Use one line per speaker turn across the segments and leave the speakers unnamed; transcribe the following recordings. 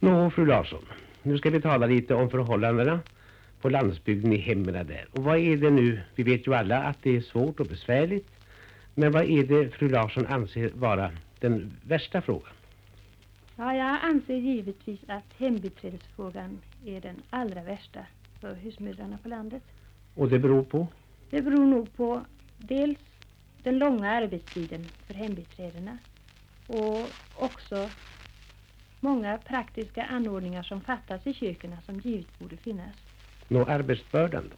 Nå, fru Larsson, nu ska vi tala lite om förhållandena på landsbygden i hemmen där. Och vad är det nu? Vi vet ju alla att det är svårt och besvärligt. Men vad är det fru Larsson anser vara den värsta frågan?
Ja, jag anser givetvis att hembiträdesfrågan är den allra värsta för husmödrarna på landet.
Och det beror på?
Det beror nog på dels den långa arbetstiden för hembiträdena och också många praktiska anordningar som fattas i köken som givet borde finnas.
Nå, arbetsbördan då?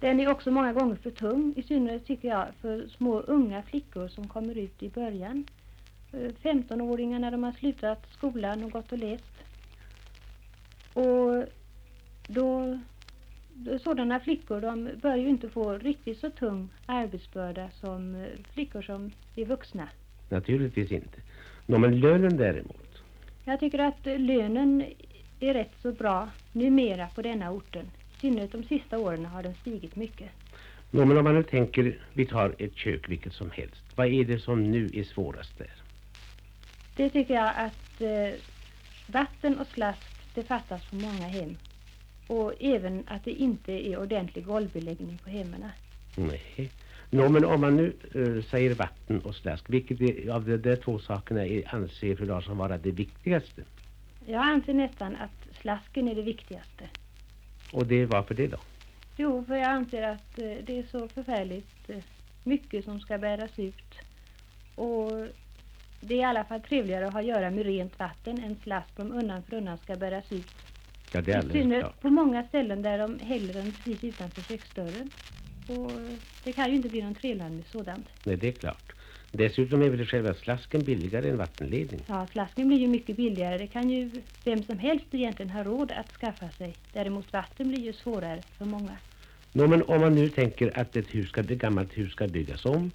Den är också många gånger för tung, i synnerhet tycker jag för små unga flickor som kommer ut i början. 15-åringar när de har slutat skolan och gått och läst. Och då, sådana flickor de bör ju inte få riktigt så tung arbetsbörda som eh, flickor som är vuxna.
Naturligtvis inte. Nå, men lönen däremot?
Jag tycker att lönen är rätt så bra numera på denna orten. I synnerhet de sista åren har den stigit mycket.
Nå, men om man nu tänker, vi tar ett kök vilket som helst. Vad är det som nu är svårast där?
Det tycker jag att eh, vatten och slask det fattas på många hem. Och även att det inte är ordentlig golvbeläggning på hemmen.
Nej. Nå, men om man nu uh, säger vatten och slask, vilket är, av de där två sakerna är, anser fru Larsson vara det viktigaste?
Jag anser nästan att slasken är det viktigaste.
Och det, varför det då?
Jo, för jag anser att uh, det är så förfärligt uh, mycket som ska bäras ut. Och det är i alla fall trevligare att ha att göra med rent vatten än slask som undan för undan ska bäras ut.
Ja, det är alldeles klart.
på många ställen där de häller den precis utanför köksdörren. Och det kan ju inte bli någon trevnad med sådant.
Nej, det är klart. Dessutom är väl själva slasken billigare än vattenledning?
Ja, slasken blir ju mycket billigare. Det kan ju vem som helst egentligen ha råd att skaffa sig. Däremot vatten blir ju svårare för många.
Nå, men om man nu tänker att ett, hus ska, ett gammalt hus ska byggas om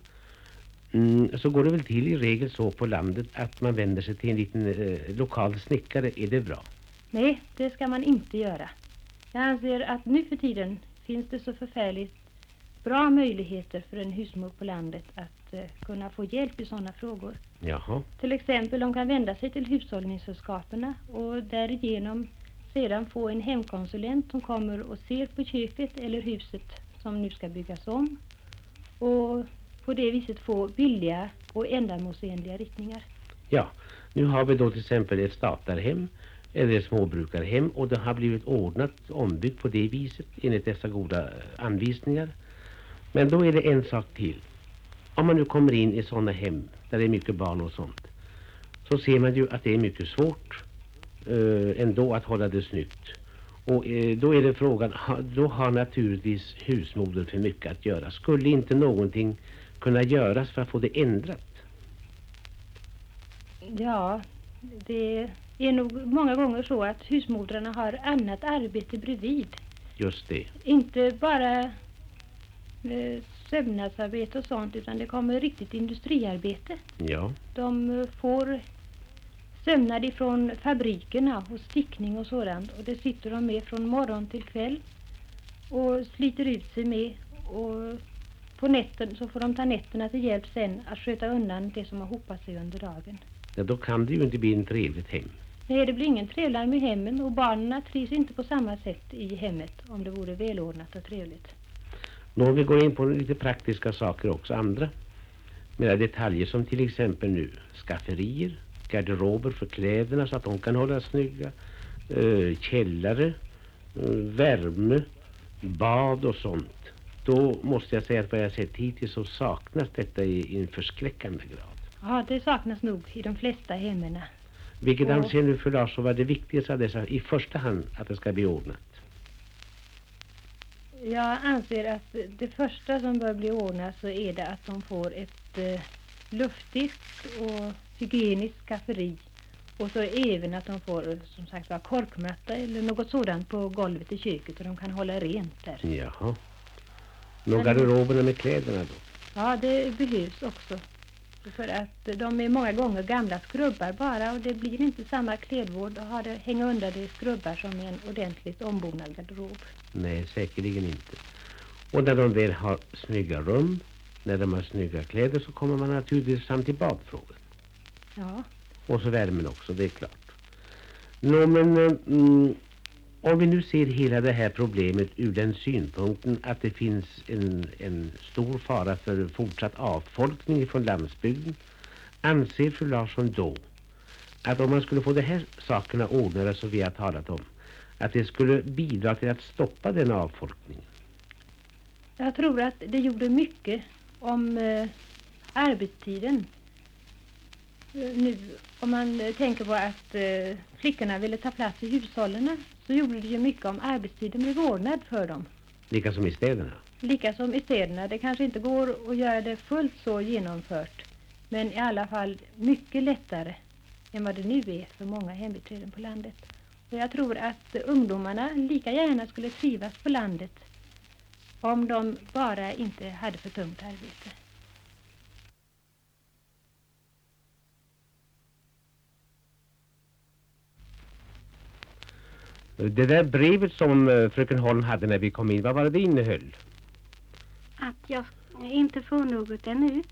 Mm, så går det väl till i regel så på landet att man vänder sig till en liten eh, lokal snickare. Är det bra?
Nej, det ska man inte göra. Jag anser att nu för tiden finns det så förfärligt bra möjligheter för en husmor på landet att eh, kunna få hjälp i sådana frågor.
Jaha.
Till exempel de kan vända sig till hushållningssällskapen och därigenom sedan få en hemkonsulent som kommer och ser på köket eller huset som nu ska byggas om och på det viset få billiga och ändamålsenliga riktningar.
Ja, nu har vi då till exempel ett statarhem eller ett småbrukarhem och det har blivit ordnat ombyggt på det viset enligt dessa goda eh, anvisningar. Men då är det en sak till. Om man nu kommer in i sådana hem där det är mycket barn och sånt så ser man ju att det är mycket svårt eh, ändå att hålla det snyggt. Och eh, då är det frågan, då har naturligtvis husmodern för mycket att göra. Skulle inte någonting kunna göras för att få det ändrat?
Ja, det är nog många gånger så att husmodrarna har annat arbete bredvid.
Just det.
Inte bara sömnadsarbete och sånt utan det kommer riktigt industriarbete.
Ja.
De eh, får sömnad ifrån fabrikerna och stickning och sådant och det sitter de med från morgon till kväll och sliter ut sig med och på nätten så får de ta nätterna till hjälp sen att sköta undan det som har hopat sig under dagen.
Ja, då kan det ju inte bli en trevligt hem.
Nej, det blir ingen trevligare med hemmen och barnen trivs inte på samma sätt i hemmet om det vore välordnat och trevligt.
Nå, vi går in på lite praktiska saker också, andra. Mera detaljer som till exempel nu skafferier, garderober för kläderna så att de kan hållas snygga, äh, källare, äh, värme, bad och sånt då måste jag säga att vad jag sett hittills så saknas detta i, i en förskräckande grad.
Ja, det saknas nog i de flesta hemmen.
Vilket och... anser nu för Lars vara det viktigaste av dessa, i första hand att det ska bli ordnat?
Jag anser att det första som bör bli ordnat så är det att de får ett eh, luftigt och hygieniskt skafferi och så även att de får som sagt var korkmatta eller något sådant på golvet i köket och de kan hålla rent där.
Jaha. Några garderoberna med kläderna då?
Ja, det behövs också. För att de är många gånger gamla skrubbar bara och det blir inte samma klädvård att ha det, hänga under det skrubbar som en ordentligt ombonad garderob.
Nej, säkerligen inte. Och när de väl har snygga rum, när de har snygga kläder så kommer man naturligtvis fram till badfrågan.
Ja.
Och så värmen också, det är klart. Nå, men eh, mm, om vi nu ser hela det här problemet ur den synpunkten att det finns en, en stor fara för fortsatt avfolkning från landsbygden. Anser fru Larsson då att om man skulle få de här sakerna ordnade som vi har talat om, att det skulle bidra till att stoppa den avfolkningen?
Jag tror att det gjorde mycket om eh, arbetstiden. Nu, om man tänker på att eh, flickorna ville ta plats i hushållen så gjorde det ju mycket om arbetstiden blev ordnad för dem.
Lika som i städerna?
Lika som i städerna. Det kanske inte går att göra det fullt så genomfört. Men i alla fall mycket lättare än vad det nu är för många hembiträden på landet. Och jag tror att ungdomarna lika gärna skulle trivas på landet om de bara inte hade för tungt arbete.
Det där brevet som eh, fröken Holm hade när vi kom in, vad var det det innehöll?
Att jag inte får något ännu.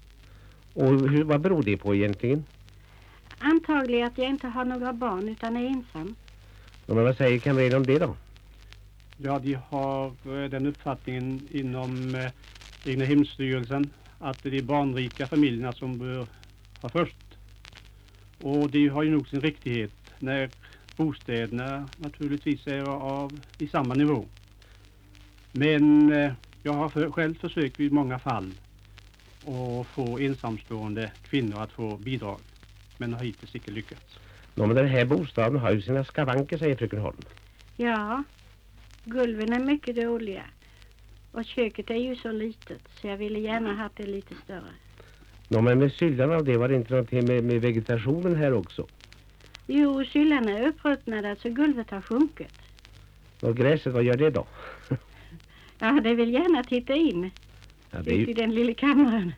Och hur, vad beror det på egentligen?
Antagligen att jag inte har några barn utan är ensam.
Men vad säger kamrern om det då?
Ja, de har eh, den uppfattningen inom eh, egnahemsstyrelsen att det är de barnrika familjerna som bör ha först. Och det har ju nog sin riktighet när bostäderna naturligtvis är av i samma nivå. Men eh, jag har för, själv försökt vid många fall att få ensamstående kvinnor att få bidrag. Men har hittills inte lyckats.
Nå, men den här bostaden har ju sina skavanker, säger fröken Holm.
Ja, golven är mycket dåliga. Och köket är ju så litet så jag ville gärna ha det lite större.
Nå, men med syllan av det var det inte någonting med, med vegetationen här också?
Jo, syllan är uppruttnade så golvet har sjunkit.
Och gräset, vad gör det då?
Ja, det vill gärna titta in.
Ja, det, är
Ut i
ju,
den lilla kammaren.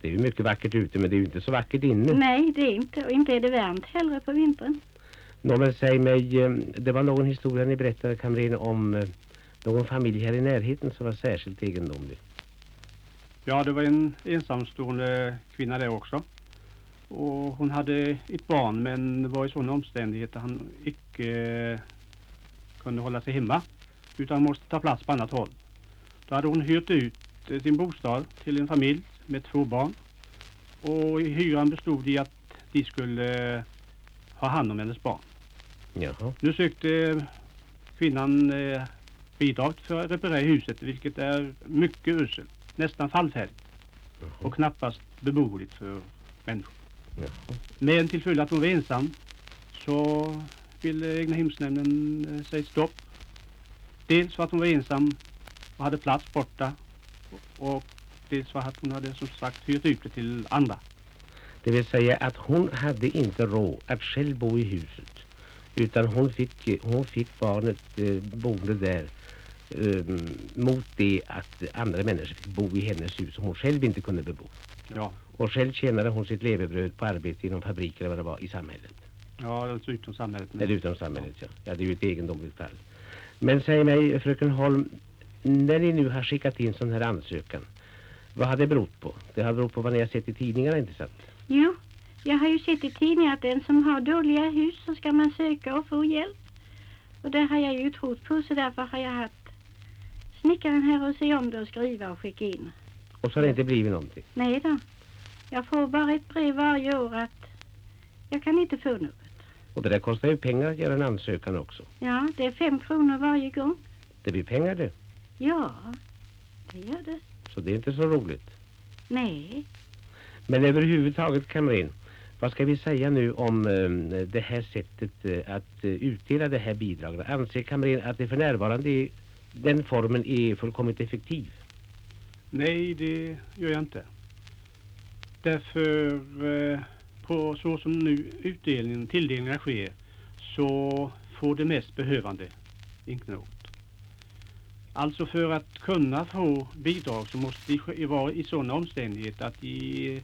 det är ju mycket vackert ute, men det är ju inte så vackert inne.
Nej, det är inte. Och inte är det varmt heller på vintern.
Nå, men säg mig, eh, det var någon historia ni berättade, kamrern, om eh, någon familj här i närheten som var särskilt egendomlig.
Ja, det var en ensamstående kvinna där också. Och hon hade ett barn men var i sådana omständigheter han icke eh, kunde hålla sig hemma utan måste ta plats på annat håll. Då hade hon hyrt ut eh, sin bostad till en familj med två barn. Och hyran bestod i att de skulle eh, ha hand om hennes barn.
Jaha.
Nu sökte kvinnan bidrag för att reparera huset vilket är mycket uselt. Nästan fallfärdigt och knappast beboeligt för människor. Men till följd att hon var ensam så ville egnahemsnämnden eh, säga stopp. Dels för att hon var ensam och hade plats borta och dels för att hon hade som sagt hyrt ut det till andra.
Det vill säga att hon hade inte råd att själv bo i huset. Utan hon fick, hon fick barnet eh, boende där eh, mot det att andra människor fick bo i hennes hus som hon själv inte kunde bebo.
Ja,
Och själv tjänade hon sitt levebröd på arbete inom fabriker eller vad det var i samhället.
ja alltså utom samhället.
Eller utom samhället, ja. Ja, det är ju ett egendomligt fall. Men säg mig, fröken Holm, när ni nu har skickat in sån här ansökan, vad har det berott på? Det har berott på vad ni har sett i tidningarna, inte sant?
Jo, jag har ju sett i tidningen att den som har dåliga hus så ska man söka och få hjälp. Och det har jag ju trott på så därför har jag haft snickaren här och se om det och skriva och skicka in.
Och så har det inte blivit någonting.
Nej då. Jag får bara ett brev varje år att jag kan inte få något.
Och det där kostar ju pengar att göra en ansökan också.
Ja, det är fem kronor varje gång.
Det blir pengar det.
Ja, det gör det.
Så det är inte så roligt.
Nej,
Men överhuvudtaget kamren, vad ska vi säga nu om eh, det här sättet eh, att eh, utdela det här bidraget? Anser kamren att det för närvarande är, den formen är fullkomligt effektiv?
Nej, det gör jag inte. Därför eh, på så som nu utdelningen, tilldelningarna sker så får det mest behövande inte något. Alltså för att kunna få bidrag så måste de vara i sådana omständigheter att de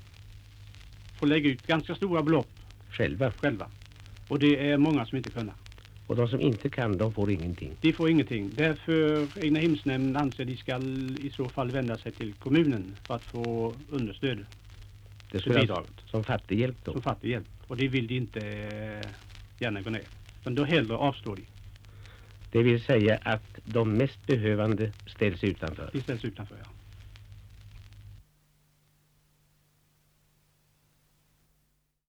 får lägga ut ganska stora belopp
Själva.
själva. Och det är många som inte kan.
Och de som inte kan, de får ingenting.
De får ingenting. Därför egnahemsnämnden anser de ska i så fall vända sig till kommunen för att få understöd
Det skulle
bidraget.
som fattighjälp då.
som fattighjälp. Och det vill de inte eh, gärna gå ner. Men då hellre avstår de.
Det vill säga att de mest behövande ställs utanför.
De ställs utanför, ja.